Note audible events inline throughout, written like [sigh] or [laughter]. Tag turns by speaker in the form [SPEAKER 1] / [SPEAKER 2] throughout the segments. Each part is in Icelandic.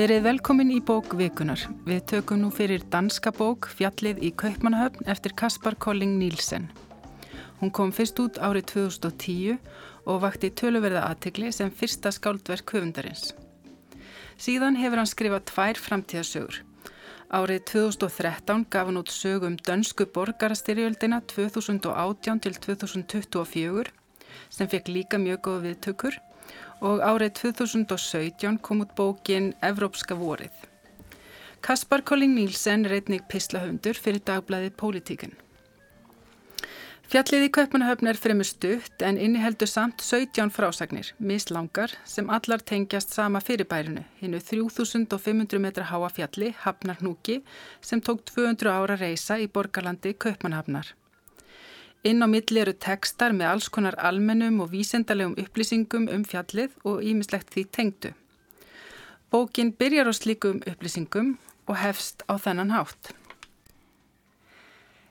[SPEAKER 1] Verið velkomin í bók vikunar. Við tökum nú fyrir danska bók Fjallið í Kaupmannahöfn eftir Kaspar Kolling Nílsen. Hún kom fyrst út árið 2010 og vakti töluverða aðtegli sem fyrsta skáldverk höfundarins. Síðan hefur hann skrifað tvær framtíðasögur. Árið 2013 gaf hann út sögum dönsku borgarastyrjöldina 2018 til 2024 sem fekk líka mjög góð viðtökur og árið 2017 kom út bókin Evrópska vorið. Kaspar Kolling Nílsen reytnig pislahöndur fyrir dagblæðið Pólitíkinn. Fjallið í Kaupanahöfn er fremur stutt en inniheldur samt 17 frásagnir, mislangar, sem allar tengjast sama fyrirbærinu, hinnu 3500 metra háa fjalli, Hafnarnúki, sem tók 200 ára reysa í borgarlandi Kaupanahöfnar. Inn á milli eru tekstar með alls konar almennum og vísendalegum upplýsingum um fjallið og ímislegt því tengdu. Bókin byrjar á slíkum upplýsingum og hefst á þennan hátt.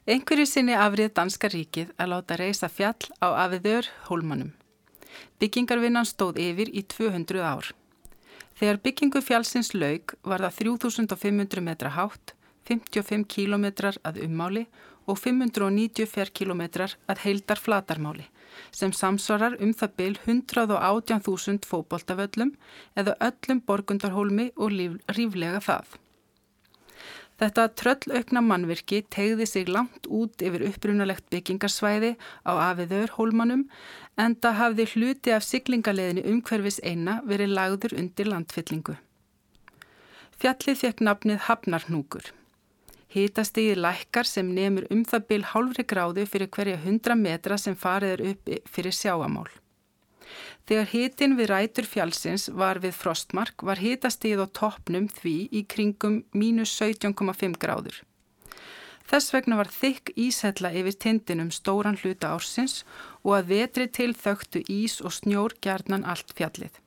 [SPEAKER 1] Einhverju sinni afrið Danska ríkið að láta reysa fjall á afiður hólmanum. Byggingarvinnan stóð yfir í 200 ár. Þegar byggingu fjallsins laug var það 3500 metra hátt, 55 kilometrar að ummáli og 590 ferkilometrar að heildar flatarmáli sem samsvarar um það byl 118.000 fóboltavöllum eða öllum borgundarhólmi og ríflega það. Þetta tröllaukna mannvirki tegði sig langt út yfir upprunalegt byggingarsvæði á afiður hólmanum en það hafði hluti af siglingaleðinu umhverfis eina verið lagður undir landfyllingu. Fjallið fekk nafnið Hafnarnúkur. Hítastíði lækkar sem nefnur um það byl hálfri gráðu fyrir hverja 100 metra sem farið er upp fyrir sjáamál. Þegar hítin við rætur fjálsins var við frostmark var hítastíð á toppnum því í kringum mínus 17,5 gráður. Þess vegna var þykk íshella yfir tindinum stóran hluta ársins og að vetri til þögtu ís og snjór gjarnan allt fjallið.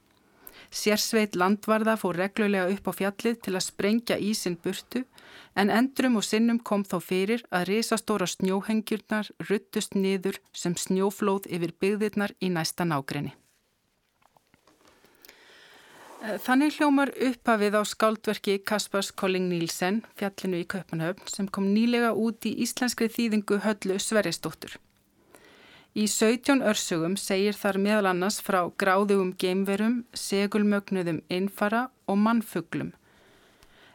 [SPEAKER 1] Sérsveit landvarða fór reglulega upp á fjallið til að sprengja ísin burtu en endrum og sinnum kom þá fyrir að risastóra snjóhengjurnar ruttust niður sem snjóflóð yfir byggðirnar í næsta nágrinni. Eh, þannig hljómar upphafið á skáldverki Kaspars Kolling Nílsen, fjallinu í Kaupanhöfn, sem kom nýlega út í íslenskri þýðingu höllu Sveristóttur. Í 17 örsugum segir þar meðal annars frá gráðugum geimverum, segulmögnuðum innfara og mannfuglum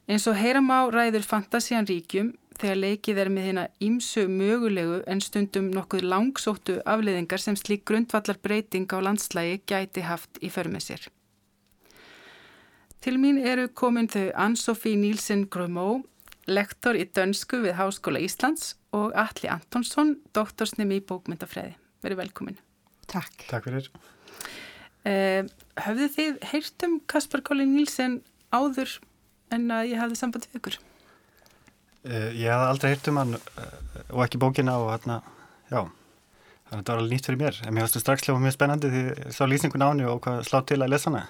[SPEAKER 1] Eins og heyram á ræður fantasían ríkjum þegar leikið er með hérna ímsu mögulegu en stundum nokkuð langsóttu afleiðingar sem slík grundvallar breyting á landslægi gæti haft í förmið sér. Til mín eru komin þau Ann-Sofí Nílsen Grömó, lektor í dönsku við Háskóla Íslands og Alli Antonsson, doktorsnemi í bókmyndafræði. Verið velkomin.
[SPEAKER 2] Takk.
[SPEAKER 3] Takk fyrir.
[SPEAKER 1] Uh, höfðu þið heyrt um Kaspar Kóli Nílsen áður en að ég hafði samband við ykkur
[SPEAKER 3] uh, Ég hafði aldrei hýrt um hann uh, og ekki bókina og hérna, já þannig að þetta var alveg nýtt fyrir mér en mér finnst þetta strax hljóða mjög spennandi því ég sá lýsingun á henni og hvað slá til að lesa hana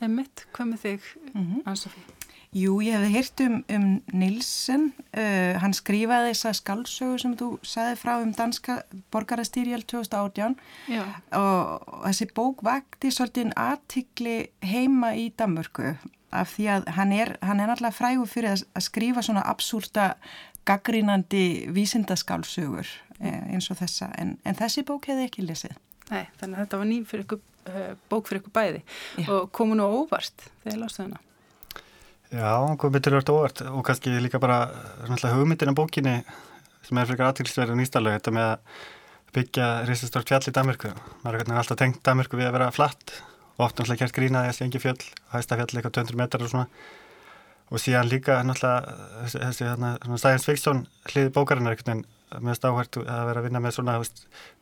[SPEAKER 1] Emmitt, hvað með þig, mm -hmm. Ann-Sofí?
[SPEAKER 2] Jú, ég hefði hýrt um, um Nilsen, uh, hann skrifaði þessa skaldsögu sem þú sagði frá um danska borgarastýrjál 2018 Já. og, og þessi bók vakti svolítið aðtikli heima í Danmörku af því að hann er, hann er náttúrulega frægur fyrir að, að skrifa svona absúrta gaggrínandi vísindaskálsögur eh, eins og þessa en, en þessi bók hefði ekki lesið.
[SPEAKER 1] Nei, þannig að þetta var ný fyrir ykkur, uh, bók fyrir ykkur bæði Já. og komu nú óvart þegar lástu hana.
[SPEAKER 3] Já, komið betur verið óvart og kannski líka bara hugmyndin af bókinni sem er fyrir ykkur aðtilsverðið nýstalög, þetta með að byggja risastort fjall í Damirku. Maður er alltaf tengt Damirku við að vera flatt oft náttúrulega kert grínaði þessi engi fjöll, hæsta fjöll eitthvað 200 metrar og svona. Og síðan líka náttúrulega þessi, þessi hérna, Science Fiction hliði bókarinnar einhvern veginn með stáhært að vera að vinna með svona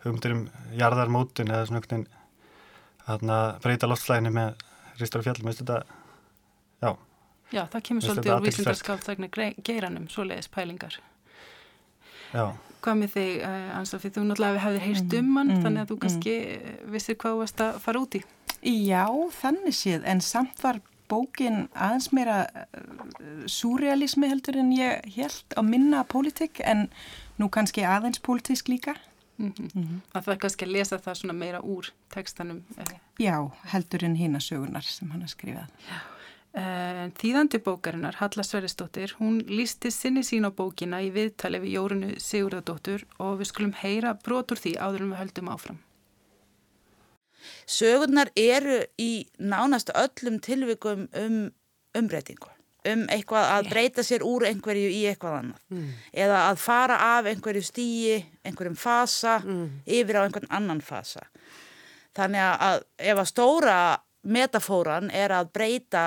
[SPEAKER 3] hugmyndir um jarðarmótun eða svona einhvern veginn að breyta loftslæginu með ristur og fjöll, með þetta, já.
[SPEAKER 1] Já, það kemur svolítið úr vísindarskáptækna geiranum, svoleiðis pælingar.
[SPEAKER 3] Já.
[SPEAKER 1] Hvað með þig, uh, Ansafi, þú náttúrulega hefði heyrst um hann, mm, þannig að þú mm. kannski mm. vissir hvað þú varst að fara út í
[SPEAKER 2] Já, þannig séð, en samt var bókin aðeins meira uh, surrealismi heldur en ég held á minna pólitik en nú kannski aðeins pólitísk líka. Mm
[SPEAKER 1] -hmm. Mm -hmm. Það er kannski að lesa það svona meira úr tekstanum.
[SPEAKER 2] Já, heldur en hína sögunar sem hann har skrifað. Já.
[SPEAKER 1] En þýðandi bókarinnar, Halla Sverrisdóttir, hún lísti sinni sín á bókina í viðtali við Jórunu Sigurðardóttur og við skulum heyra brotur því áður en við höldum áfram.
[SPEAKER 4] Sögurnar eru í nánast öllum tilvikum um umbreytingu, um eitthvað að breyta sér úr einhverju í eitthvað annað mm. eða að fara af einhverju stíi, einhverjum fasa mm. yfir á einhvern annan fasa. Þannig að ef að stóra metafóran er að breyta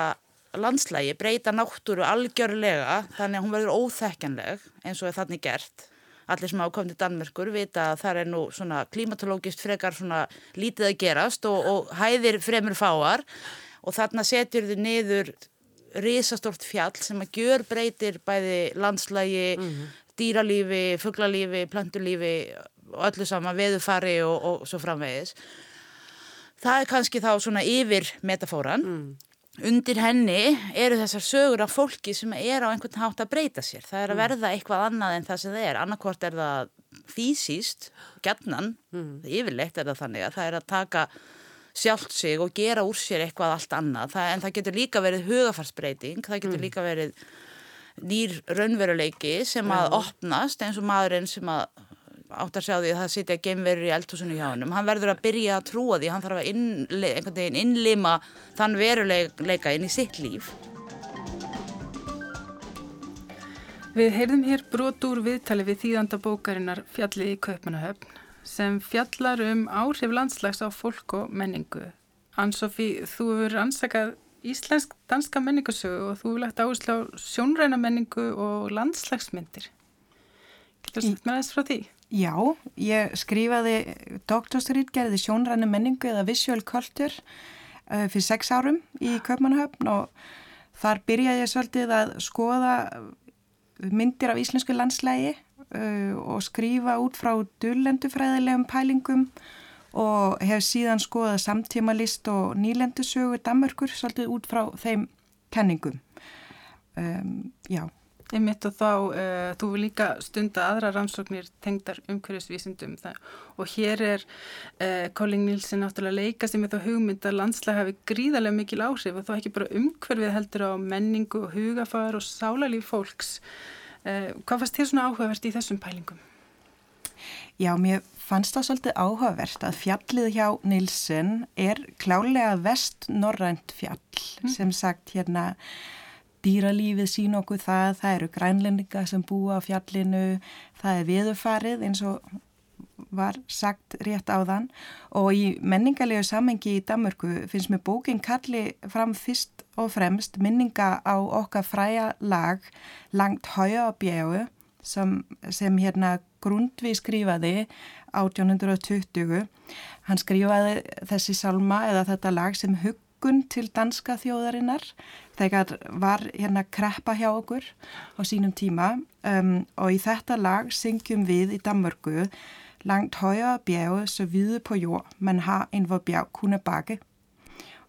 [SPEAKER 4] landslægi, breyta náttúru algjörlega þannig að hún verður óþekkanleg eins og er þannig gert. Allir sem til Danmörkur vita að það er nú svona klimatológist frekar svona lítið að gerast og, og hæðir fremur fáar og þarna setjur þið niður risastort fjall sem að gjör breytir bæði landslægi, mm -hmm. dýralífi, fugglalífi, plantulífi og öllu sama veðufari og, og svo framvegis. Það er kannski þá svona yfir metafóran mm undir henni eru þessar sögur af fólki sem er á einhvern hátt að breyta sér. Það er að mm. verða eitthvað annað en það sem það er. Annarkvort er það fysiskt, gætnan, mm. yfirleitt er það þannig að það er að taka sjálft sig og gera úr sér eitthvað allt annað. Það, en það getur líka verið hugafarsbreyting, það getur mm. líka verið nýr raunveruleiki sem að opnast eins og maðurinn sem að átt að sjá því að það sitja gemverur í eldhúsinu hjá hann hann verður að byrja að trúa því hann þarf að innle, einhvern veginn innlima þann veruleika inn í sitt líf.
[SPEAKER 1] Við heyrðum hér brot úr viðtali við þýðanda bókarinnar Fjallið í Kaupmannahöfn sem fjallar um áhrif landslags á fólk og menningu. Ann-Sofí, þú hefur ansakað íslensk danska menningasögu og þú hefur lagt áherslu á sjónræna menningu og landslagsmyndir. Getur þú sagt með þess frá því?
[SPEAKER 2] Já, ég skrifaði doktorsrýtgerði sjónræni menningu eða visual culture uh, fyrir sex árum í Kaupmannahöfn og þar byrjaði ég svolítið að skoða myndir af íslensku landslægi uh, og skrifa út frá dullendufræðilegum pælingum og hef síðan skoðað samtímalist og nýlendusögu Danmörkur svolítið út frá þeim kenningum. Um, já.
[SPEAKER 1] Einmitt og þá, uh, þú vil líka stunda aðra rannsóknir tengdar umhverfisvísindum það. og hér er uh, Colin Nielsen náttúrulega leika sem er þá hugmynd að landslega hafi gríðarlega mikil áhrif og þá ekki bara umhverfið heldur á menningu og hugafar og sálalíf fólks. Uh, hvað fannst þér svona áhugavert í þessum pælingum?
[SPEAKER 2] Já, mér fannst það svolítið áhugavert að fjallið hjá Nielsen er klálega vest-norrænt fjall mm. sem sagt hérna dýralífið sín okkur það, það eru grænlendinga sem búa á fjallinu, það er viðufarið eins og var sagt rétt á þann og í menningarlegu samengi í Danmörku finnst mér bókinn kalli fram fyrst og fremst minninga á okkar fræja lag langt høja og bjegu sem, sem hérna Grundvi skrifaði 1820 hann skrifaði þessi salma eða þetta lag sem huggun til danska þjóðarinnar þegar var hérna kreppa hjá okkur á sínum tíma um, og í þetta lag syngjum við í Danmörku langt højere bjerge så hvide på jord, man har en hvor bjerg kunne bakke.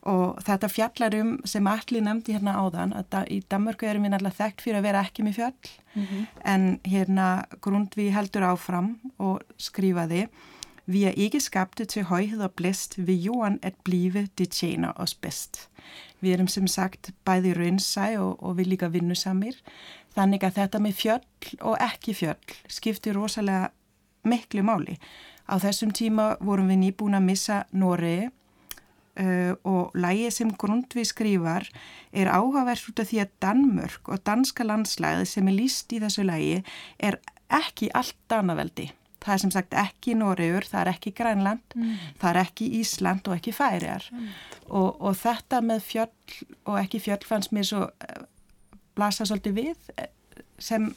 [SPEAKER 2] Og þetta fjallar um, sem allir nefndi hérna áðan, að da, í Danmörku erum við náttúrulega þekkt fyrir að vera ekki með fjall, mm -hmm. en hérna Grundvi heldur áfram og skrifaði Vi er ikke skabte til højhed og blæst ved jorden at blive, det tjener os bedst. Við erum sem sagt bæði raunsæ og, og við líka vinnusamir. Þannig að þetta með fjöll og ekki fjöll skiptir rosalega miklu máli. Á þessum tíma vorum við nýbúin að missa Noregi uh, og lægið sem Grundvið skrifar er áhugavert út af því að Danmörk og danska landslæði sem er líst í þessu lægi er ekki allt danaveldi. Það er sem sagt ekki Nóriður, það er ekki Grænland, mm. það er ekki Ísland og ekki Færiar. Mm. Og, og þetta með fjöll og ekki fjöll fannst mér svo uh, blasa svolítið við eh, sem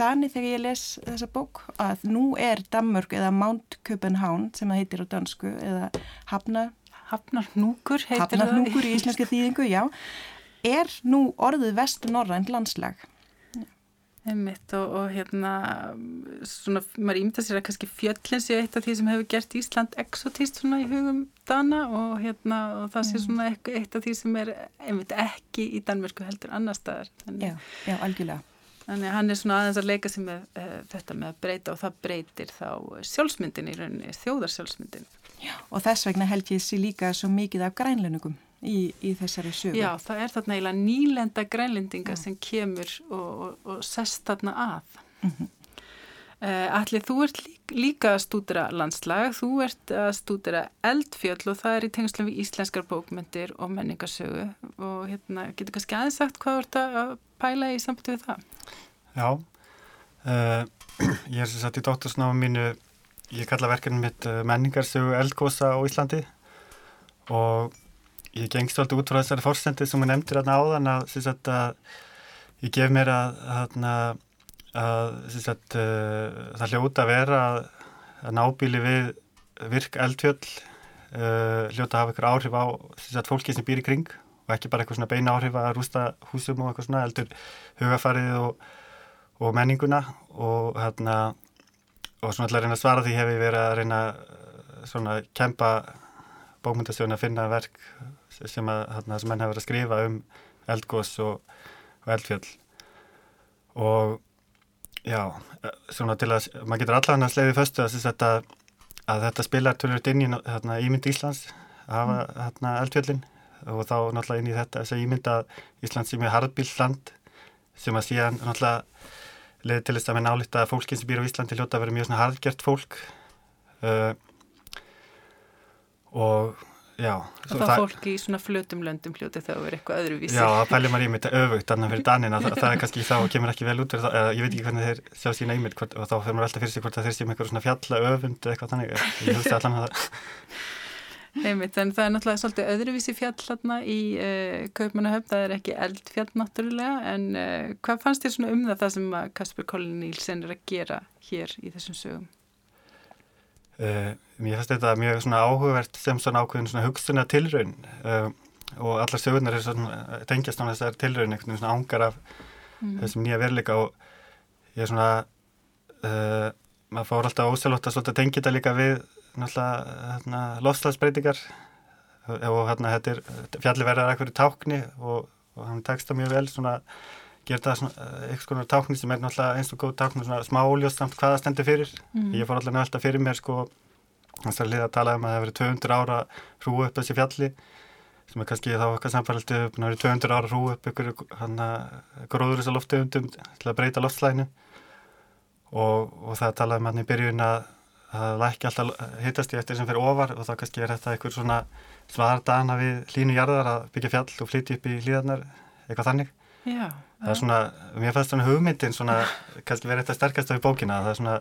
[SPEAKER 2] Dani þegar ég les þessa bók að nú er Danmörk eða Mount Copenhagen sem það heitir á dansku eða Hafna,
[SPEAKER 1] Hafnarnúkur
[SPEAKER 2] heitir Hafnarnúkur í íslenski þýðingu, já, er nú orðið vestur norrænt landslag.
[SPEAKER 1] Einmitt og, og hérna svona, maður ímynda sér að kannski fjöllin sé eitt af því sem hefur gert Ísland exotist svona í hugum Dana og hérna og það sé mm. svona eitt, af því sem er einmitt ekki í Danmörku heldur annar staðar.
[SPEAKER 2] Já, já, algjörlega.
[SPEAKER 1] Þannig hann er svona aðeins að leika sig með uh, þetta með að breyta og það breytir þá sjálfsmyndin í rauninni, þjóðarsjálfsmyndin.
[SPEAKER 2] Já, og þess vegna held ég sér líka svo mikið af grænlönugum í, í þessari sögu.
[SPEAKER 1] Já, það er þarna eiginlega nýlenda grænlendinga sem kemur og, og, og sest þarna að. Mm -hmm. uh, Allir, þú ert líka, líka að stúdira landslag, þú ert að stúdira eldfjöll og það er í tengslu við íslenskar bókmyndir og menningarsögu og hérna, getur kannski aðeins sagt hvað þú ert að pæla í samtíð við það?
[SPEAKER 3] Já, uh, [clears throat] ég er sem sagt í dóttursnáma mínu, ég kalla verkefni mitt uh, menningarsögu eldgósa á Íslandi og ég gengst alltaf út frá þessari fórsendi sem hún nefndir hérna áðan að, sagt, að ég gef mér að, að, að uh, það hljóta að vera að nábíli við virk eldfjöll uh, hljóta að hafa ykkur áhrif á sagt, fólki sem býr í kring og ekki bara eitthvað svona beina áhrif að rústa húsum og eitthvað svona eldur hugafarið og, og menninguna og hérna og svona alltaf að reyna að svara því hef ég verið að reyna svona að kempa bókmyndasjónu að finna verk sem að þarna sem henn hefur verið að skrifa um eldgós og, og eldfjöll. Og já, svona til að maður getur allavega að sleiði fyrstu að, þetta, að þetta spilar tölvöld inn í þarna, ímynd Íslands að hafa mm. þarna, eldfjöllin. Og þá náttúrulega inn í þetta þess að ímynd að Íslands sé mjög harðbíl land sem að síðan náttúrulega leiði til þess að með nálita að fólkin sem býr á Íslandi hljóta að vera mjög svona harðgjört fólk. Uh, og Já,
[SPEAKER 1] og þá það, fólk í svona flutum löndum hljóti þá er eitthvað öðruvísi.
[SPEAKER 3] Já, það pælir maður í mig öfugt annar fyrir Danina. Það, [laughs] það er kannski þá og kemur ekki vel út það, ég veit ekki hvernig þeir sjá sína ímynd hvort, og þá fyrir maður alltaf fyrir sig hvort þeir séum eitthvað svona fjalla öfund eða eitthvað þannig. Ég hugsti [laughs] allan að það
[SPEAKER 1] Einmitt, en það er náttúrulega svolítið öðruvísi fjall hérna í uh, Kaupmannahöfn, það er ekki eldfjall náttúrulega en uh, hvað fannst þér svona um það það sem Kasper Collin Nílsen er að gera hér í þessum sögum?
[SPEAKER 3] Uh, mér finnst þetta mjög svona áhugavert sem svona ákveðin svona hugstuna tilraun uh, og allar sögurnar er svona tengjast á þessar tilraun einhvern veginn svona ángar af mm. þessum nýja verleika og ég er svona uh, maður fór alltaf óselótt að svona tengja þetta líka við náttúrulega hérna, lofslagsbreytingar og hérna þetta er fjalliverðar eitthvað tákni og, og hann teksta mjög vel svona gera það svona eh, eitthvað svona tákni sem er náttúrulega eins og góð tákni svona smá óljóst samt hvaða stendur fyrir. Mm. ég fór alltaf nefnilega fyrir mér sko þess að liða að tala um að það hefur verið 200 ára hrú upp þessi fjalli sem er kannski þá eitthvað samfældu það hefur verið 200 ára hrú upp ykkur hann að gróður þessar loftegundum til að breyta loftslæðinu og, og það talaði um hann í byrjun að það lækki alltaf hittast í eftir sem fyrir ofar og þá kannski er þetta eitthvað svona svardana við línu jarðar að byggja fjall og flytja upp í hlýðarnar eitthvað þannig.
[SPEAKER 1] Já
[SPEAKER 3] það er svona, mér fannst svona hugmyndin svona, kannski verið þetta sterkast á í bókina það er svona,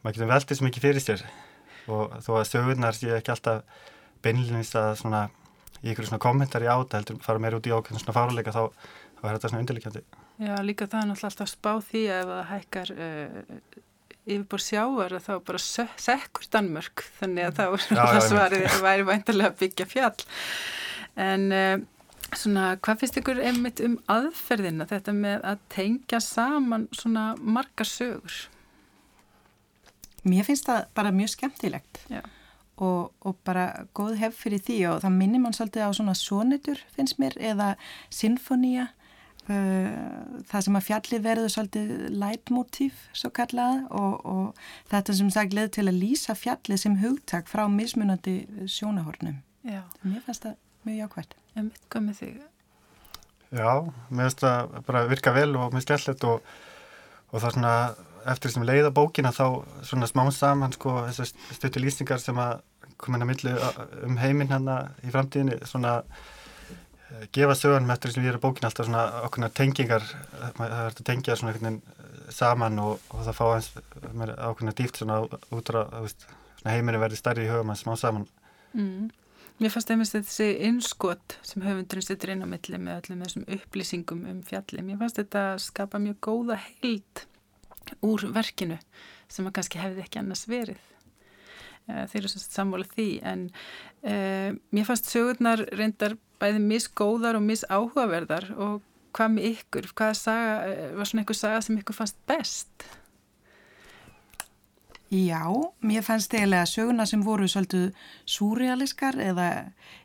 [SPEAKER 3] maður getur veldið svo mikið fyrir sér. Og þó að sögurnar sé ekki alltaf beinlinist að svona, í ykkur svona kommentar í áta heldur fara meira út í ákveðin svona fáruleika þá, þá er þetta svona undirleikjandi
[SPEAKER 1] Já, líka það er náttúrulega alltaf spá því að það hækkar uh, yfirbúr sjáar þá bara sekkur Danmörk. Þannig að þá já, já, svarið væri væntilega að byggja fjall. En uh, Svona, hvað finnst ykkur einmitt um aðferðina þetta með að tengja saman svona margar sögur?
[SPEAKER 2] Mér finnst það bara mjög skemmtilegt og, og bara góð hef fyrir því og það minnir mann svolítið á svona sónitur finnst mér eða sinfonía uh, það sem að fjallið verður svolítið leitmotív svo kallað og, og þetta sem sagt leð til að lýsa fjallið sem hugtak frá mismunandi sjónahornum. Mér finnst það mjög jákvært.
[SPEAKER 1] En mitt með þig?
[SPEAKER 3] Já, mér finnst það bara virka vel og mér skellett og, og það er svona eftir sem leiða bókina þá svona smán saman sko þessar stöttu lýsingar sem að komin að milli um heiminn hérna í framtíðinni svona eh, gefa sögum eftir sem við erum bókin alltaf svona okkurna tengingar það er að tengja svona einhvern veginn saman og, og það fá eins okkurna dýft svona út á heiminu verði stærri í hugum að smá saman
[SPEAKER 1] mm. Mér fannst einmitt þessi innskot sem höfundurinn setur inn á milli með öllum þessum upplýsingum um fjalli. Mér fannst þetta skapa mjög góða heild úr verkinu sem að kannski hefði ekki annars verið. Eh, þeir eru svona sammála því en uh, mér fannst sögurnar reyndar bæði misgóðar og misáhugaverðar og hvað með ykkur? Hvað saga, eh, var svona einhver saga sem ykkur fannst best?
[SPEAKER 2] Já, mér fannst eiginlega söguna sem voru svolítið súrealiskar eða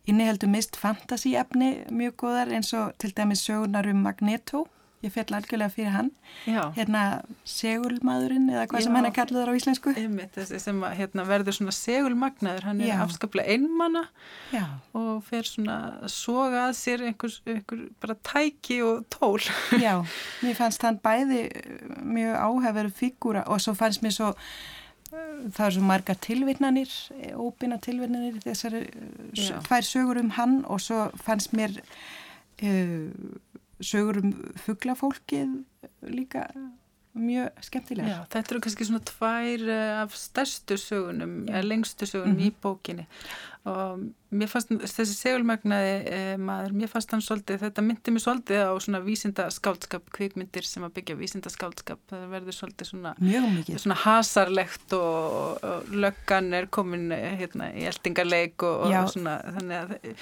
[SPEAKER 2] inniheldu mist fantasíefni mjög góðar eins og til dæmis sögunar um Magneto ég fell algjörlega fyrir hann
[SPEAKER 1] Já.
[SPEAKER 2] hérna segulmaðurinn eða hvað
[SPEAKER 1] Já.
[SPEAKER 2] sem hann er kalluður á íslensku
[SPEAKER 1] Einmitt, þessi sem að, hérna, verður svona segulmagnaður, hann er afskaplega einmanna
[SPEAKER 2] Já,
[SPEAKER 1] og fer svona að soga að sér einhver, einhver bara tæki og tól.
[SPEAKER 2] já, mér fannst hann bæði uh, mjög áhefur fígúra og svo fannst mér svo það er svo margar tilvittnanir óbina tilvittnanir þessari s-
[SPEAKER 1] Já.
[SPEAKER 2] tvær sögur um hann og svo fannst mér uh, sögur um fuglafólkið líka mjög skemmtilegar.
[SPEAKER 1] Já, þetta eru kannski svona tvær eh, af stærstu sögunum, eða lengstu sögunum í bókinni. Og mér fannst þessi segulmagnaði eh, maður, mér fannst hann svolítið, þetta myndi mér svolítið á svona vísinda skáldskap, kvikmyndir sem að byggja vísinda skáldskap, það verður svolítið svona
[SPEAKER 2] mjög mikið.
[SPEAKER 1] svona hasarlegt og, og löggan er komin eh, hérna í eldingarleik og,
[SPEAKER 2] Já.
[SPEAKER 1] og svona þannig að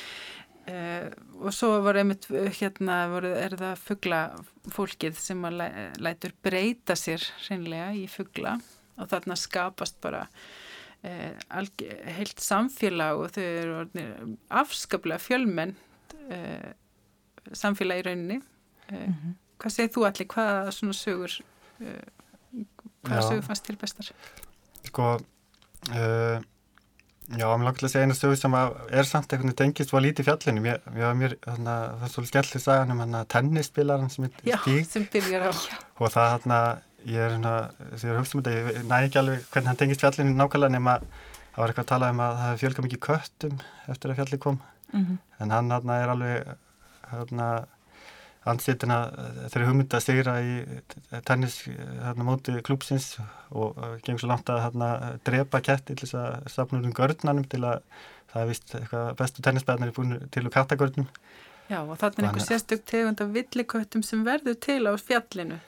[SPEAKER 1] Uh, og svo var einmitt uh, hérna voru, er það fuggla fólkið sem að læ, lætur breyta sér hreinlega í fuggla og þarna skapast bara uh, alg, heilt samfélag og þau eru afskaplega fjölmenn uh, samfélag í rauninni uh, hvað segir þú allir, hvaða svona sögur uh, hvaða
[SPEAKER 3] Já.
[SPEAKER 1] sögur fannst til bestar?
[SPEAKER 3] Sko, uh, já, mér langt til að segja eina sögu sem að er samt einhvern veginn tengist var lítið fjallinu. Mér, mér var mér, þarna, það er svolítið skemmtileg sagan um hann að tennisspilaran sem er
[SPEAKER 1] Já,
[SPEAKER 3] stíg
[SPEAKER 1] sem byrjar á
[SPEAKER 3] og það þarna, ég er hérna, þegar ég hugsa um þetta, ég næ ekki alveg hvernig hann tengist fjallinu nákvæmlega nema það var eitthvað að tala um að það fjölga mikið köttum eftir að fjalli kom
[SPEAKER 2] Mhm.
[SPEAKER 3] en hann þarna er alveg hérna ansýtina þeirri hugmynda að sigra í tennis hérna móti klúpsins og gengur svo langt að hérna drepa ketti til þess að safna um görnanum til að það er vist eitthvað bestu tennisbæðnir er búin til úr kattagörnum
[SPEAKER 1] Já, og þannig er einhver sérstök tegund af villiköttum sem verður til á fjallinu.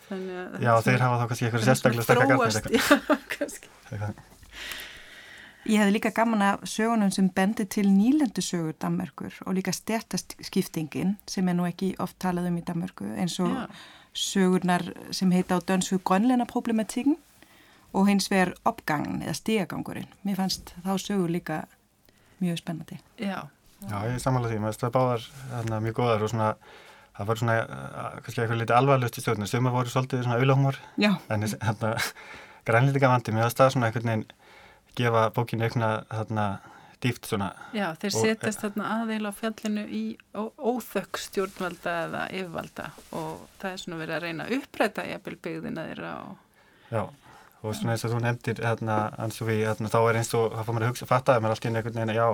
[SPEAKER 3] Já, þeir hafa þá kannski eitthvað sérstaklega stakka
[SPEAKER 1] þróast,
[SPEAKER 3] garnir [laughs]
[SPEAKER 1] já, kannski.
[SPEAKER 2] Ég hefði líka gaman af sögunum sem bendi til nýlendu sögur Danmerkur og líka stjættaskiptingin sem er nú ekki oft talað um í Danmörku eins og
[SPEAKER 1] Já.
[SPEAKER 2] sögurnar sem heita á dönsku grønlena problematikken og hins vegar opgangen eða stíagangurinn. Mér fannst þá sögur líka mjög spennandi.
[SPEAKER 1] Já,
[SPEAKER 3] Já, ég samanlega því, maður stöða báðar hérna, mjög góðar og svona það var svona uh, kannski eitthvað litið alvarlust í stjórnir sem voru svolítið svona auðlahumor
[SPEAKER 2] Já,
[SPEAKER 3] en þessi, hérna, grænlítika vandi mér að stað svona einhvern veginn gefa bókinu eitthvað hérna dýft svona
[SPEAKER 1] já, þeir setjast þarna aðeil á fjallinu í óþökk stjórnvalda eða yfirvalda og það er svona verið að reyna að uppræta jafnvel byggðina þeirra og
[SPEAKER 3] já, og svona eins og þú nefndir hérna, eins og við, hérna, þá er eins og það fór mér að hugsa, fattaði mér allt í einu einhvern veginn að já,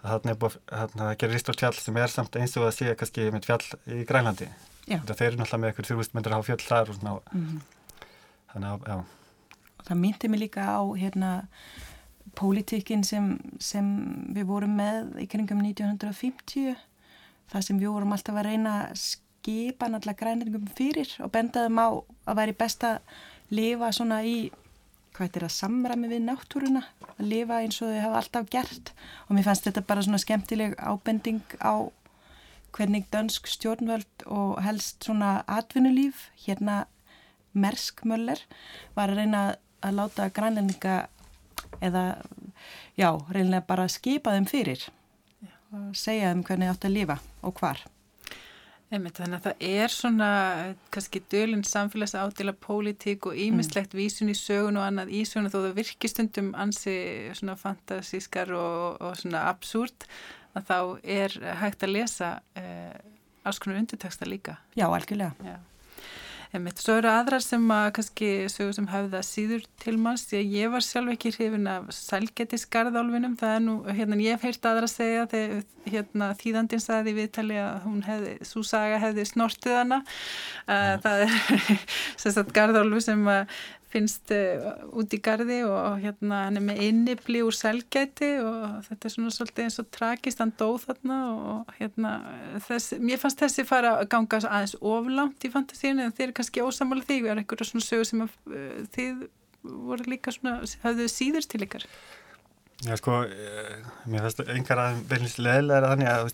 [SPEAKER 3] að þarna er búið að gera ristórt fjall sem er samt eins og að sé kannski með fjall í Grænlandi
[SPEAKER 2] Já.
[SPEAKER 3] þetta þeir eru náttúrulega með eitthvað þrjúvist myndir að hafa fjall þar og svona,
[SPEAKER 2] Mhm.
[SPEAKER 3] þannig að, já
[SPEAKER 2] það myndi mig líka á hérna pólitíkin sem, sem við vorum með í kringum 1950 það sem við vorum alltaf að reyna að skipa náttúrulega græningum fyrir og bendaðum á að væri best að lifa svona í hvað heitir það, samræmi við náttúruna að lifa eins og þau hafa alltaf gert. Og mér fannst þetta bara svona skemmtileg ábending á hvernig dönsk stjórnvöld og helst svona atvinnulíf hérna Mersk Möller var að reyna að láta grænlendinga eða já, reynilega bara að skipa þeim fyrir og segja þeim hvernig átt að lifa og hvar.
[SPEAKER 1] Einmitt, þannig að það er svona eh, kannski dölinn samfélags ádela pólitík og ímislegt vísun í sögun og annað í sögun þó það virkir stundum ansi svona fantasískar og, og svona absúrt að þá er hægt að lesa eh, alls konar undirteksta líka.
[SPEAKER 2] Já, algjörlega.
[SPEAKER 1] Já. Einmitt, svo eru aðrar sem að kannski sögur sem hafða síður til manns því að ég var sjálf ekki hrifin af sælgetis garðálfinum, það er nú hérna ég hef heyrt aðra að segja þegar hérna þýðandinn sagði í viðtali að hún hefði, svo saga hefði snortið hana. Það er [laughs] sem sagt garðálfu sem að finnst uh, út í gardi og hérna hann er með innibli úr selgæti og þetta er svona svolítið eins og tragist, hann dóð þarna og hérna þess, mér fannst þessi fara að ganga aðeins oflánt í fantasíinu en þeir eru kannski ósamála því, við erum einhverja svona sögur sem að, uh, þið voru líka svona, hafðu síður til ykkar?
[SPEAKER 3] Já, sko, eh, mér finnst einhver að veilins leðilega þannig að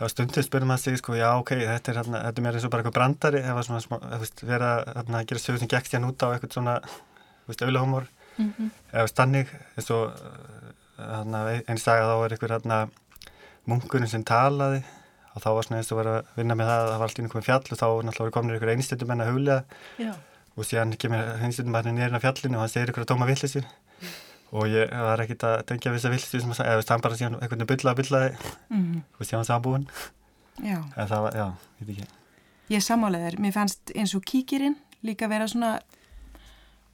[SPEAKER 3] þá stundum spyrum að sig, sko, já, ok, þetta er, hérna, þetta er mér eins og bara eitthvað brandari ef að svona, smá, þú veist, vera hérna, að gera sögur sem gekk hérna út á eitthvað svona, þú veist, auðlahumor,
[SPEAKER 1] mm -hmm.
[SPEAKER 3] eða stannig, eins og, hérna, einn saga þá er eitthvað, hérna, munkurinn sem talaði og þá var svona eins og verið að vinna með það að það var alltaf einhverjum fjall og þá náttúrulega voru komin einhverju einstöndum enn að huglega og síðan kemur einstöndum hann nýrinn af fjallinu og hann segir einhverju tóma villisir og ég var ekkit að tengja við þessa villisir sem að eða hann bara síðan einhvern veginn bylla að byllaði mm -hmm. og síðan sambúin. En það var, já, ég veit ekki.
[SPEAKER 2] Ég samálega þér, mér fannst eins og kíkirinn líka vera svona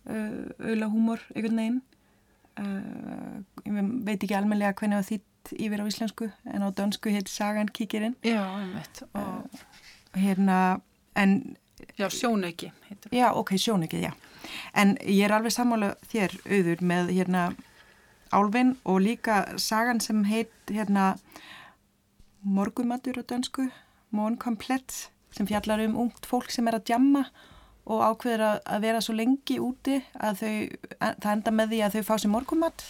[SPEAKER 2] uh, auðla húmor einhvern veginn. Uh, ég veit ekki almenlega hvernig það þýtt yfir á íslensku en á dönsku heit Sagan kíkirinn.
[SPEAKER 1] Já, einmitt.
[SPEAKER 2] Uh, Hérna, en
[SPEAKER 1] Já, sjónauki
[SPEAKER 2] Já, ok, sjónauki, já en ég er alveg sammála þér auður með hérna Álvin og líka sagan sem heit hérna Morgumatur á dönsku Món komplett sem fjallar um ungt fólk sem er að djamma og ákveður að, vera svo lengi úti að þau, að, það enda með því að þau fá sér morgumatt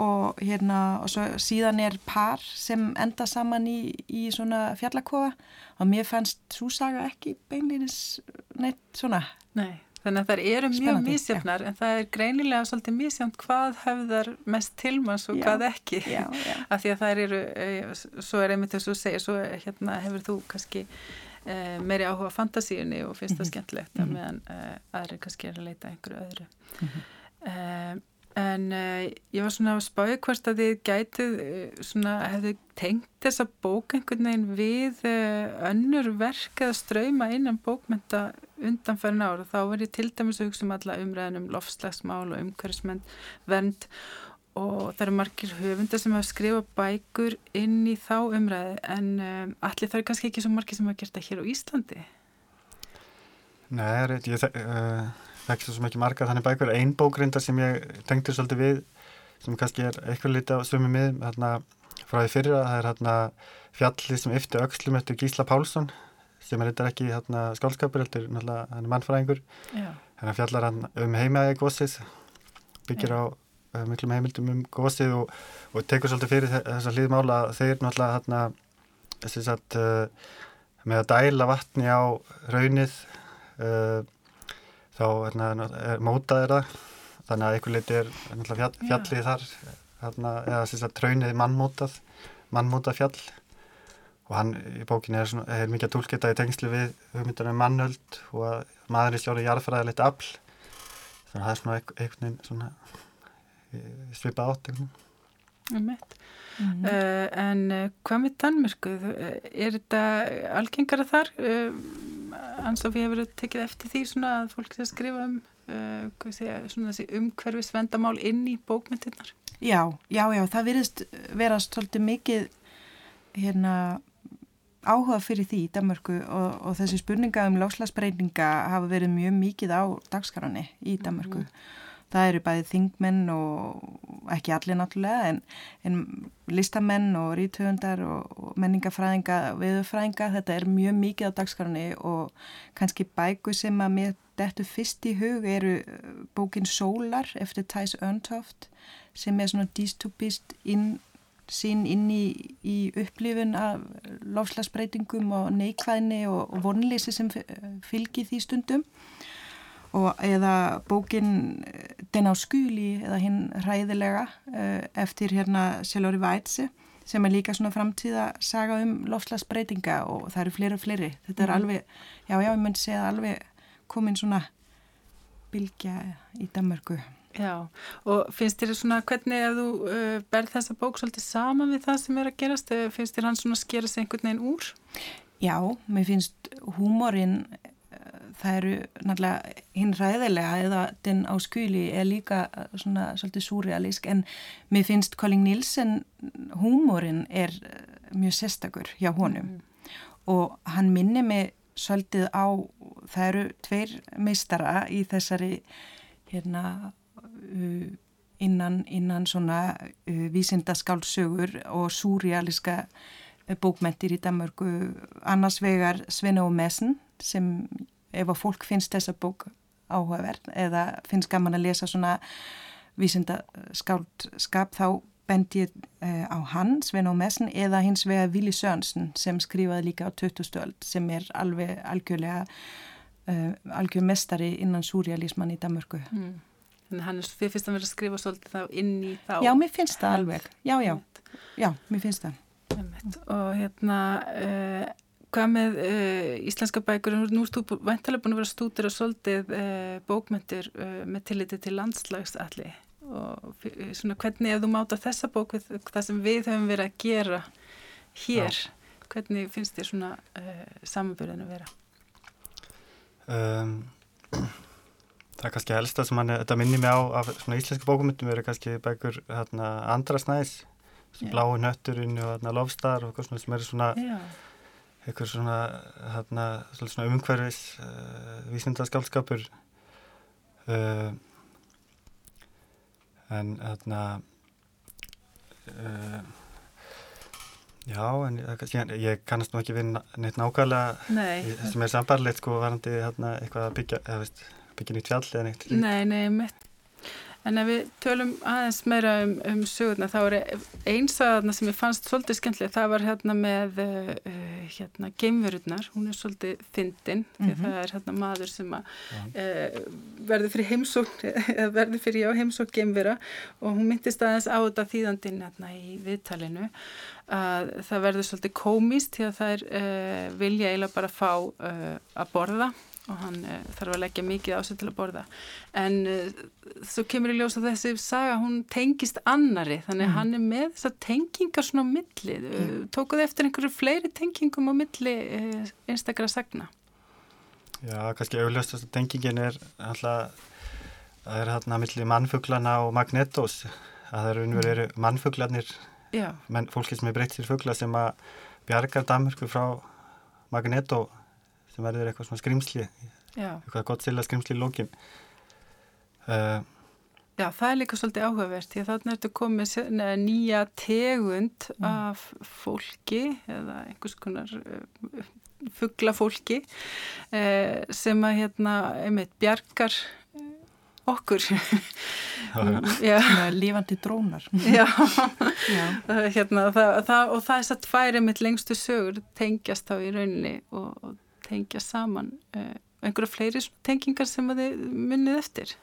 [SPEAKER 2] og hérna og svo síðan er par sem enda saman í, í svona fjallakofa og mér fannst svo saga ekki beinleginis neitt svona.
[SPEAKER 1] Nei Þannig að það eru mjög mísjöfnar en það er greinilega svolítið mísjöfn hvað höfðar mest tilmanns og já, hvað ekki já, já. [laughs] af því að það eru, eh, svo er einmitt þess að segja, svo hérna, hefur þú kannski eh, meiri áhuga fantasíunni og finnst það mm -hmm. skemmtilegt mm -hmm. meðan eh, aðri kannski er að leita einhverju öðru. Mm -hmm. En ég var svona að spája hvort að þið gætið svona, hefðu tengt þessa bók einhvern veginn við önnur verk eða ströyma innan bókmynda undanferðin ára þá verður til dæmis að hugsa um alla umræðin um lofslagsmál og umhverfismenn vernd og það eru margir höfundar sem hafa skrifað bækur inn í þá umræði en um, allir það er kannski ekki svo margir sem hafa gert það hér á Íslandi?
[SPEAKER 3] Nei, það er ég uh, þekkst svo mikið margar þannig bækur. Einn bókrindar sem ég tengti svolítið við sem kannski er eitthvað litið á svömi mið hérna, frá því fyrra, það er hérna, fjallið sem yfti aukslum eftir Gísla Pálsson sem er eitthvað ekki hérna, skálskapur heldur, hann er mannfræðingur. Að fjallar hann um heimaði gósið byggir Já. á uh, miklum heimildum um gósið og, og tekur svolítið fyrir þessa hlýðmála þeir náttúrulega hérna þess að uh, með að dæla vatni á raunið uh, þá hérna, er mótaðir það. Þannig að einhver leiti er fjall, fjallið þar hérna, eða þess að raunið mannmótað mannmótað fjall og hann í bókinni er, svona, er mikið að tólkita í tengslu við hugmyndan um mannöld og að maður er stjórið jarðfræðilegt afl þannig að það er svona einhvern veginn svona svipa átt
[SPEAKER 1] mm -hmm. uh, En uh, hvað með Danmörku? Er þetta algengara þar? Uh, Ans og við hefur tekið eftir því svona að fólk sé að skrifa um segja, svona þessi umhverfis vendamál inn í bókmyndirnar?
[SPEAKER 2] Já, já, já, það virðist vera svolítið mikið hérna áhuga fyrir því í Danmörku og, og þessi spurninga um láslagsbreyninga hafa verið mjög mikið á dagskarani í Danmörku. Mm. Það eru bæðið þingmenn og ekki allir náttúrulega en, en listamenn og rítöfundar og, og menningafræðinga, viðfræðinga, þetta er mjög mikið á dagskarani og kannski bæku sem að mér dettu fyrst í hug eru bókin Sólar eftir Thijs Örntoft sem er svona dystopist inn sín inn í, í upplifun af lofslagsbreytingum og neikvæðni og, og vonleysi sem fylgir því stundum. Og eða bókin eh, Den á skúli eða hinn ræðilega eh, eftir hérna Sjálfóri Vætsi sem er líka svona framtíða saga um lofslagsbreytinga og það eru fleiri og fleiri. Þetta er mm. alveg, já já ég myndi segja alveg komin svona bylgja í Danmarku
[SPEAKER 1] Já, og finnst þér svona hvernig ef þú uh, berð þessa bók svolítið saman við það sem er að gerast, finnst þér hann svona að skera sig einhvern veginn úr?
[SPEAKER 2] Já, mér finnst húmórin uh, það eru náttúrulega hinn ræðilega eða den á skuli er líka svona svolítið súrealísk en mér finnst Colin Nielsen húmórin er mjög sestakur hjá honum mm. og hann minni mig svolítið á það eru tveir meistara í þessari hérna innan, innan svona uh, vísindaskálsögur og súrialiska uh, bókmentir í Danmarku annars vegar Svenne og Messen sem ef að fólk finnst þessa bók áhugaverð eða finnst gaman að lesa svona vísindaskálskap þá bend ég uh, á hann, Svenne og Messen eða hins vegar Vili Sörnsen sem skrifaði líka á 20. stöld sem er alveg algjörlega uh, algjör mestari innan súrialisman í Danmarku mm.
[SPEAKER 1] Þannig hann er, þið finnst að vera að skrifa svolítið þá inn í þá.
[SPEAKER 2] Já, mér finnst það alveg. Já, já, já, mér finnst það.
[SPEAKER 1] og hérna uh, hvað með uh, íslenska bækur nú erst þú væntalega búin að vera stútir og soldið uh, bókmyndir með tilliti til landslagsalli og svona hvernig ef þú máta þessa bók við það sem við höfum verið að gera hér, Já. hvernig finnst þér svona samanbyrðin að vera?
[SPEAKER 3] Um, [clears throat] það er kannski helsta sem hann, þetta minnir mig á af svona íslenska bókumyndum verið kannski bækur hérna, andra snæðis bláu nötturinn og hérna, lofstar og eitthvað svona sem er svona eitthvað svona, hérna, svona umhverfis uh, vísindaskálskapur uh, en hérna uh, já en ég, ég kannast nú ekki við neitt nákvæmlega
[SPEAKER 1] Nei.
[SPEAKER 3] sem er sambarleitt sko varandi hérna, eitthvað að byggja eða veist byggja nýtt fjall eða neitt
[SPEAKER 1] Nei, nei, mitt En ef við tölum aðeins meira um, um sögurna þá er einsaðarna sem ég fannst svolítið skemmtilega, það var hérna með uh, hérna geimverurnar, hún er svolítið fyndin, mm -hmm. því mhm. það er hérna maður sem að uh, verður fyrir heimsókn, [laughs] eða verður fyrir já heimsókn geimvera. Og hún myndist aðeins á þetta þýðandinn hérna í viðtalinu að það verður svolítið komist því að það er uh, vilja eiginlega bara að fá að borða og hann uh, þarf að leggja mikið á sig til að borða en uh, svo kemur í ljós að þessi saga hún tengist annari þannig að mm. hann er með þessar tengingar svona á milli mm. tókuð eftir einhverju fleiri tengingum á milli uh, einstakara sagna
[SPEAKER 3] Já, kannski auðvitað að tengingin er alltaf það er hérna milli mannfuglana og magnetos að það eru unnverið mm. mannfuglanir menn, fólki sem er breytt sér fugla sem að bjargar Danmörku frá magneto sem verður eitthvað svona skrimsli Já. eitthvað gott sila skrimsli í lókin uh,
[SPEAKER 1] Já, það er líka svolítið áhugavert því að þarna ertu komið nýja tegund mm. af fólki eða einhvers konar uh, fugglafólki uh, sem að hérna, einmitt, bjargar okkur
[SPEAKER 2] lífandi drónar
[SPEAKER 1] já, já. [laughs] Hérna, það, það, og það er satt færið mitt lengstu sögur tengjast þá í rauninni og, og tengja saman uh, einhverja fleiri tengingar sem þið munnið eftir?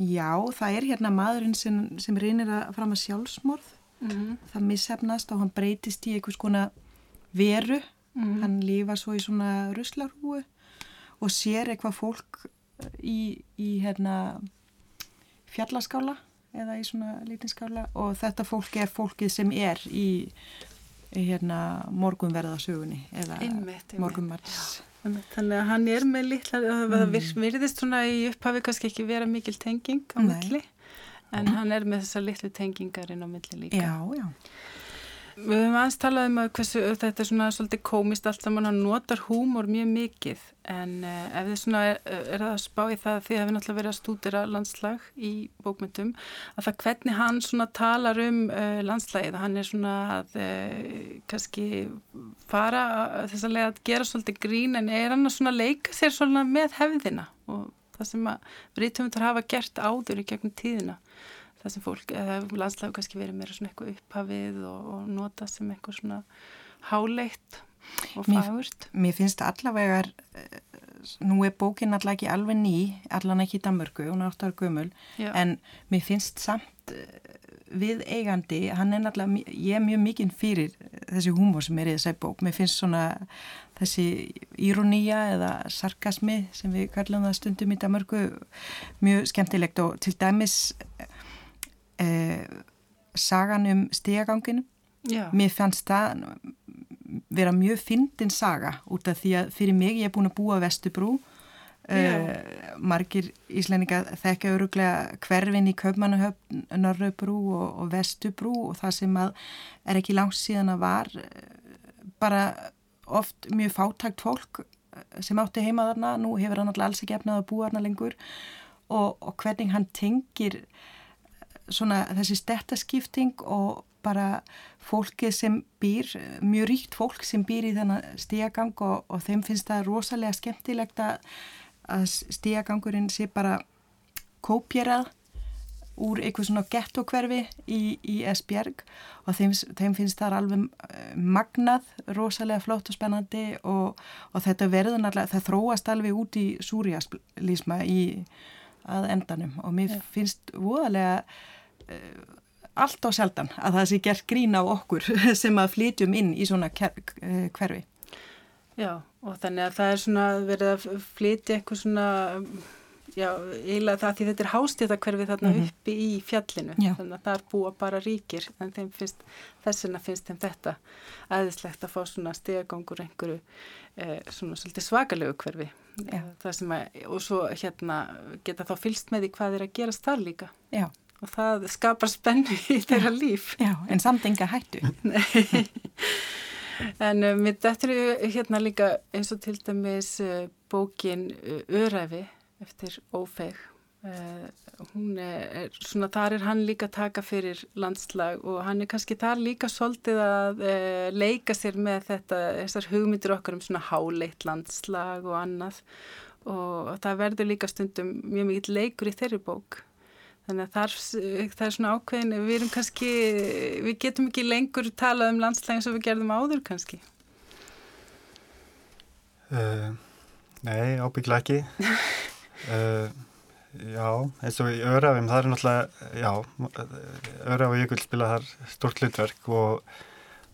[SPEAKER 2] Já, það er hérna maðurinn sem, sem reynir að fram að sjálfsmorð mm -hmm. það missefnast og hann breytist í einhvers konar veru mm -hmm. hann lífa svo í svona ruslarhúu og sér eitthvað fólk í, í hérna fjallaskála eða í svona lítinskála og þetta fólk er fólkið sem er í hérna morgunverðasögunni eða morgunmarts
[SPEAKER 1] Þannig að hann er með litla, það mm. virðist svona í upphafi kannski ekki vera mikil tenging á Nei. milli en hann er með þessa litlu tengingar inn á milli líka.
[SPEAKER 2] Já, já.
[SPEAKER 1] Við höfum aðeins talað um að hversu, þetta er svona svolítið komist allt saman, hann notar húmor mjög mikið. En uh, ef þið svona er, er að spá í það því að við náttúrulega verið að stúdira landslag í bókmyndum að það hvernig hann svona talar um uh, landslagið, hann er svona að uh, kannski fara þess að lega að gera svolítið grín en er hann að svona leika sér svona með hefðina? Og það sem að við rítum að hafa gert áður í gegnum tíðina það sem fólk, eða landslagu kannski verið meira svona eitthvað upphafið og, og nota sem eitthvað svona háleitt og fagurt.
[SPEAKER 2] Mér, mér finnst allavega, eh, nú er bókin allavega ekki alveg ný, allavega ekki í Danmörku, hún er áttar gömul, Já. en mér finnst samt eh, við eigandi, hann er allavega, ég er mjög mikinn fyrir þessi húmor sem er í þessari bók, mér finnst svona þessi írónía eða sarkasmi sem við kallum það stundum í Danmörku mjög skemmtilegt og til dæmis eh, sagan um stíaganginu mér fannst það vera mjög fyndin saga út af því að fyrir mig ég er búin að búa Vestubrú. Uh, margir íslendinga þekka öruglega hverfin í Kaupmannahöfn, Norröbrú og, og Vestubrú og það sem að er ekki langt síðan að var bara oft mjög fátækt fólk sem átti heima þarna, nú hefur hann alltaf alls ekki efnað að búa þarna lengur. Og, og hvernig hann tengir svona þessi stettaskipting og bara fólkið sem býr, mjög ríkt fólk sem býr í þennan stíagang og, og þeim finnst það rosalega skemmtilegt að, stíagangurinn sé bara kópjerað úr eitthvað svona gettokverfi í, í Esbjerg og þeim, þeim finnst það alveg eh, magnað, rosalega flott og spennandi og, og þetta verður náttúrulega, það þróast alveg út í súriaslísma í að endanum og mér ja. finnst voðalega uh, allt á sjaldan að það sé gert grín á okkur [laughs] sem að flytjum inn í svona eh, hverfi.
[SPEAKER 1] Já, og þannig að það er svona verið að flytja eitthvað svona, já, eiginlega það því þetta er hástíðakverfi þarna mm -hmm. uppi í fjallinu, já. þannig að það er búa bara ríkir, en þeim finnst, þessina finnst þeim þetta aðeinslegt að fá svona stegagangur einhverju eh, svona svolítið svakalegu hverfi, það sem að, og svo hérna geta þá fylst með því hvað er að gerast þar líka. Já og það skapar spennu í þeirra líf.
[SPEAKER 2] Já, en samt enga hættu. [laughs]
[SPEAKER 1] En um, mitt eftir hérna líka eins og til dæmis uh, bókin uh, Öræfi eftir Ófeg. Uh, hún er, svona þar er hann líka taka fyrir landslag og hann er kannski þar líka svolítið að uh, leika sér með þetta, þessar hugmyndir okkar um svona háleitt landslag og annað og, og það verður líka stundum mjög mikið leikur í þeirri bók Þannig að það er, það er svona ákveðin, við erum kannski, við getum ekki lengur talað um landslægin sem við gerðum áður kannski.
[SPEAKER 3] Uh, nei, ábyggla ekki. uh, [laughs] já, eins og í Örafum, það er náttúrulega, já, Öraf og Jökull spila þar stort hlutverk og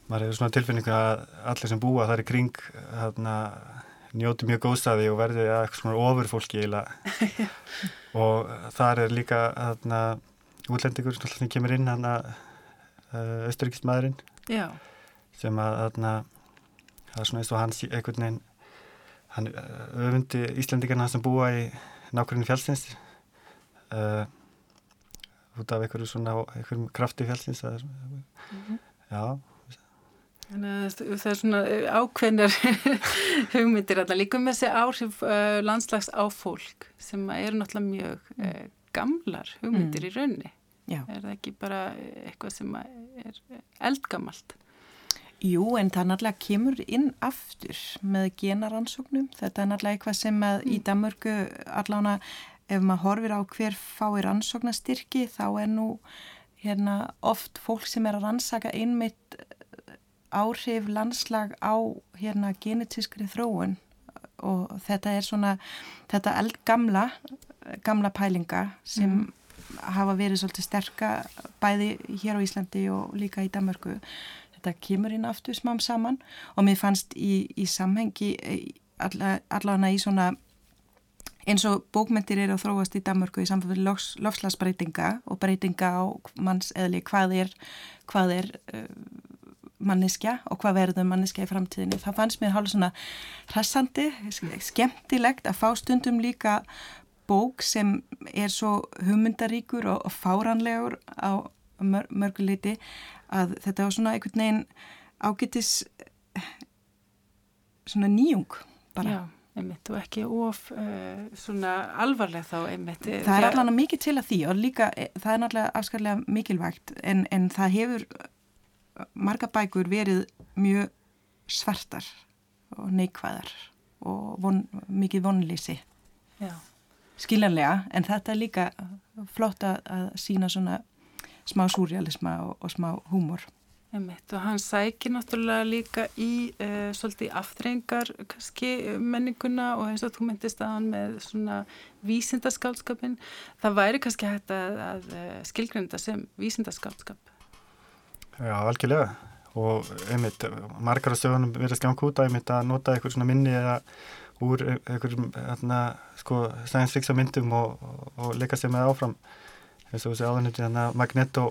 [SPEAKER 3] maður hefur svona tilfinningu að allir sem búa þar í kring hérna njóti mjög góðstæði og verði að eitthvað svona ofurfólki eiginlega. [laughs] Og þar er líka þarna útlendingur sem kemur inn hann að uh, austuríkistmaðurinn sem að þarna það er svona eins og hans einhvern veginn hann uh, öfundi Íslandingarna sem búa í nákvæmlega fjálsins uh, út af einhverju svona einhverjum krafti fjálsins mm -hmm. já
[SPEAKER 1] Það er svona eh, ákveðnir [laughs] hugmyndir alltaf líka með þessi áhrif uh, landslags á fólk sem eru náttúrulega mjög uh, gamlar hugmyndir mm. í raunni. Já. Er það ekki bara eitthvað sem er eldgamalt?
[SPEAKER 2] Jú, en það náttúrulega kemur inn aftur með genaransóknum. Þetta er náttúrulega eitthvað sem mm. í Danmörku allána ef maður horfir á hver fáir ansóknastyrki þá er nú hérna, oft fólk sem er að rannsaka einmitt áhrif landslag á hérna genetískri þróun og þetta er svona þetta eldgamla gamla pælinga sem mm. hafa verið svolítið sterka bæði hér á Íslandi og líka í Danmörku þetta kemur inn aftur smám saman og mér fannst í, í samhengi allavega í svona eins og bókmyndir eru að þróast í Danmörku í samfélagi lofs, lofslagsbreytinga og breytinga á manns eðli hvað er, hvað er uh, manneskja og hvað verður manneskja í framtíðinu. Það fannst mér hálf svona hressandi, skemmtilegt að fá stundum líka bók sem er svo hugmyndaríkur og, og fáranlegur á mör, mörguleiti að þetta var svona einhvern veginn ágætis svona nýjung bara.
[SPEAKER 1] Já. Einmitt, og ekki of uh, svona alvarleg þá einmitt.
[SPEAKER 2] Það er allavega mikið til að því og líka eh, það er náttúrulega afskarlega mikilvægt en, en það hefur marga bækur verið mjög svartar og neikvæðar og von, mikið vonlýsi skiljanlega en þetta er líka flott að sína svona smá súrjalisma og, og smá húmor
[SPEAKER 1] Emitt, og hann sækir náttúrulega líka í uh, svolítið aftreyingar kannski menninguna og eins og þú myndist að hann með svona vísindaskálskapin það væri kannski hægt að, að eh, skilgrunda sem vísindaskálskap
[SPEAKER 3] Já, algjörlega. Og einmitt, margar af stöðunum ganga út að einmitt að nota eitthvað svona minni eða úr einhverjum hérna, sko, science fiction myndum og, og, leika sér með áfram. Eins og þessi áðurnuti hérna Magneto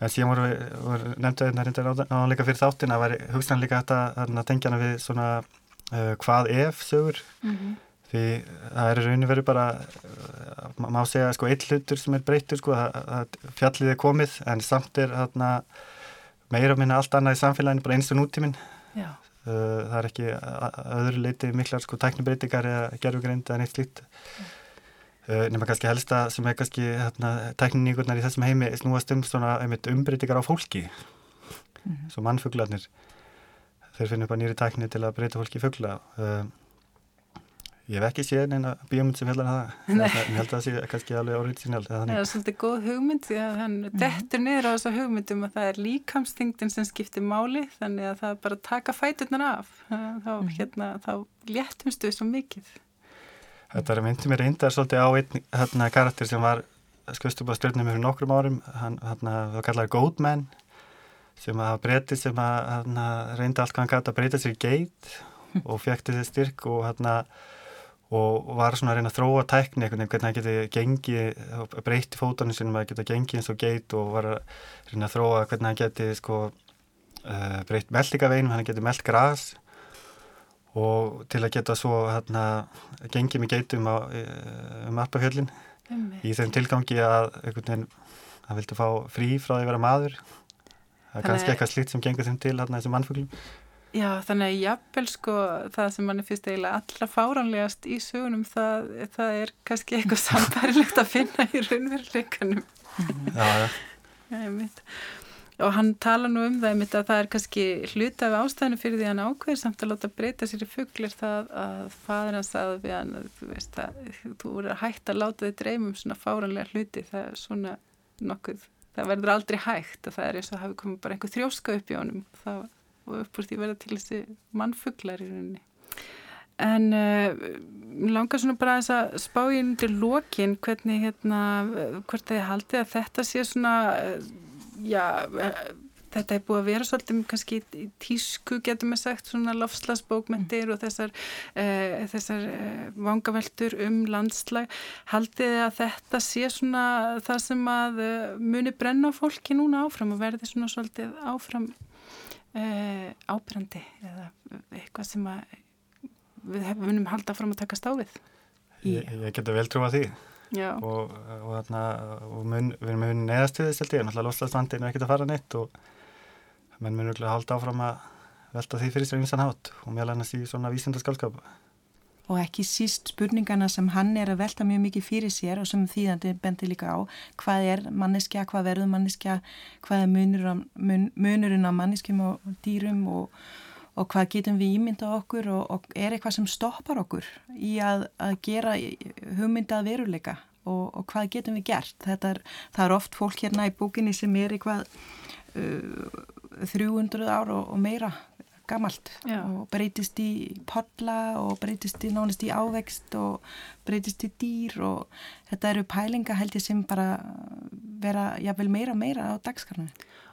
[SPEAKER 3] en síðan voru, voru nefndu hérna reyndar áðanleika fyrir þáttin að væri hugstanleika þetta að tengja hana við svona uh, hvað ef sögur mm -hmm. því það er rauninu verið bara uh, má segja sko eitt hlutur sem er breytur sko að, að fjallið er komið en samt er hérna meira minna allt annað í samfélaginu, bara einstu nútíminn. Uh, það er ekki öðru leiti miklar sko tæknibreitingar eða gerfugreind eða neitt slíkt. Uh, nema kannski helsta sem er kannski hérna, tækninníkurnar í þessum heimi snúast um svona umbreytingar á fólki. Mm -hmm. Svo mannfuglarnir, þeir finnum bara nýri tækni til að breyta fólki í fugla. Uh, Ég hef ekki séð neina bíómynd sem hefðan það, [laughs] ég held að það sé kannski alveg original.
[SPEAKER 1] Það er svolítið góð hugmynd því að hann mm. dettur niður á þessa hugmyndum að það er líkamstingdin sem skiptir máli þannig að það er bara að taka fæturnar af, þá, mm. hérna, þá léttumstu svo mikið.
[SPEAKER 3] Þetta er myndið mér reyndar svolítið á einn hérna, karakter sem var skustubá stjórnum fyrir nokkrum árum, hann, hann var kallar Goatman sem að breyti sem að hann reyndi allt hvað hann gæti að breyta sér geit og fekk þessi styrk og hann og var svona að reyna að þróa tækni einhvern veginn, hvernig hann geti gengið breytti fótunum sinum að geta gengið eins og geit og var að reyna að þróa hvernig hann geti sko uh, breytt meldingaveinum, hann geti meld græs og til að geta svo hérna gengið með geitum á, um appafjöldin í þeim tilgangi að einhvern veginn hann vildi fá frí frá því að vera maður. Það er kannski eitthvað slíkt sem gengur þeim til hérna þessum mannfuglum.
[SPEAKER 1] Já, þannig að jafnvel sko það sem mann er fyrst eiginlega allra fáránlegast í sögunum það, það er kannski eitthvað sambærilegt að finna í raunveruleikanum.
[SPEAKER 3] Já, já.
[SPEAKER 1] Mynd og hann tala nú um það að það er kannski hluta af ástæðinu fyrir því að hann ákveður samt að láta breyta sér í fugglir það að fadur hans að við hann þú veist að þú að hægt að láta þig dreymum svona fáranlega hluti. Það er svona nokkuð það verður aldrei hægt og það er eins og hafi komið bara einhver þjóska upp í honum. Það, og upp úr því verða til þessi mannfugglar í rauninni. En uh, langar svona bara þess að spá í undir lokin hvernig hérna hvort þið haldið að þetta sé svona uh, já, eh, þetta er búið að vera svolítið kannski í tísku getum við sagt svona lofslagsbókmentir mm. og þessar, e, þessar e, vangaveltur um landslag haldið þið að þetta sé svona það sem að muni brenna fólki núna áfram og verði svona svolítið áfram e, ábrandi eða eitthvað sem að við munum halda fram að taka stáfið
[SPEAKER 3] Ég, ég geta vel trúa því Já. Og, og, þarna, og mun, við erum mun neðast við þess held ég, náttúrulega loslasvandin er ekkert að fara neitt og menn mun örgulega halda áfram að velta því fyrir sér einsan hát og meðal annars í svona vísindaskálskap
[SPEAKER 2] Og ekki síst spurningana sem hann er að velta mjög mikið fyrir sér og sem þýðandi bendir líka á hvað er manneskja, hvað verður manneskja, hvað er munur, mun, munurinn á manneskjum og dýrum og og hvað getum við ímyndað okkur og, og er eitthvað sem stoppar okkur í að, að gera hugmyndað veruleika og, og hvað getum við gert. Er, það er oft fólk hérna í búkinni sem er eitthvað uh, 300 ár og, og meira gamalt Já. og breytist í podla og breytist í nánast í ávext og breytist í dýr og þetta eru pælinga held ég sem bara vera jável meira meira á dagskarnu.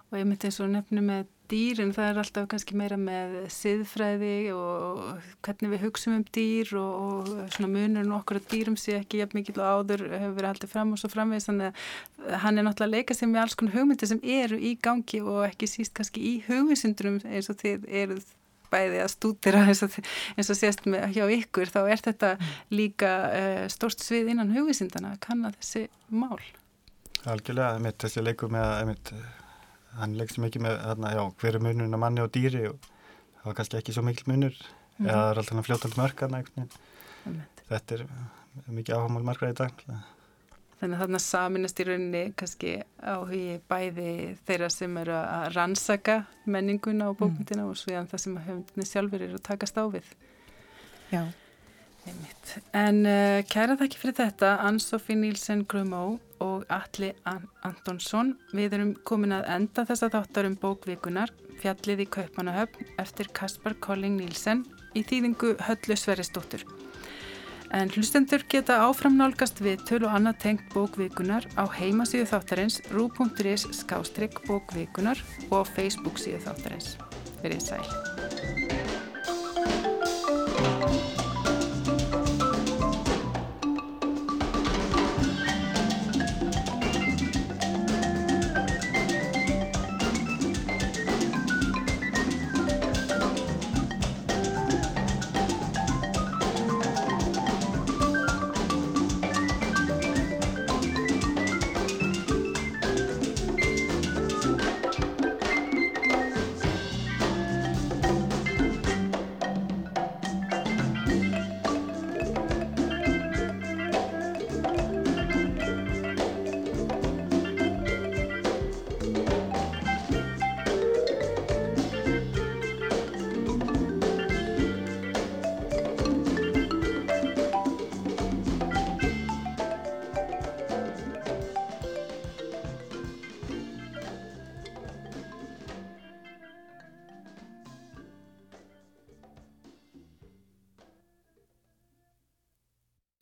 [SPEAKER 1] Og ég myndi eins og nefnu með dýrin, það er alltaf kannski meira með siðfræði og hvernig við hugsaum um dýr og, og svona munurinn okkur að dýrum sé ekki jafn mikið og áður hefur verið haldið fram og svo framvegis. Þannig að hann er náttúrulega að leika sem við alls konar hugmyndir sem eru í gangi og ekki síst kannski í hugvísindrum eins og þið eruð bæði að stúdira eins og, eins og sést með hjá ykkur þá er þetta líka uh, eh, stórst svið innan hugvísindana að kanna þessi mál.
[SPEAKER 3] Algjörlega, mitt þessi leiku með að hann leggst mikið með þarna, já, hver er munurinn á manni og dýri og það var kannski ekki svo mikil munur mm. eða það er alltaf fljótandi mörkana mm. þetta er mikið áhamál margra í dag
[SPEAKER 1] Þannig að þarna saminast í rauninni kannski áhugi bæði þeirra sem eru að rannsaka menninguna og bókmyndina mm. og svo það sem höfundinni sjálfur eru að takast á við
[SPEAKER 2] Já
[SPEAKER 1] Einmitt. En uh, kæra þakki fyrir þetta Ann-Sofí Nílsen Grumó og Alli An Antonsson. Við erum komin að enda þessa þáttar um bókvikunar Fjallið í Kaupanahöfn eftir Kaspar Colling Nílsen í þýðingu Höllu Sveristóttur En hlustendur geta áframnálgast við töl og annað tengt bókvikunar á heimasíðu þáttarins rú.is skástrygg bókvikunar og á Facebook síðu þáttarins. Verið sæl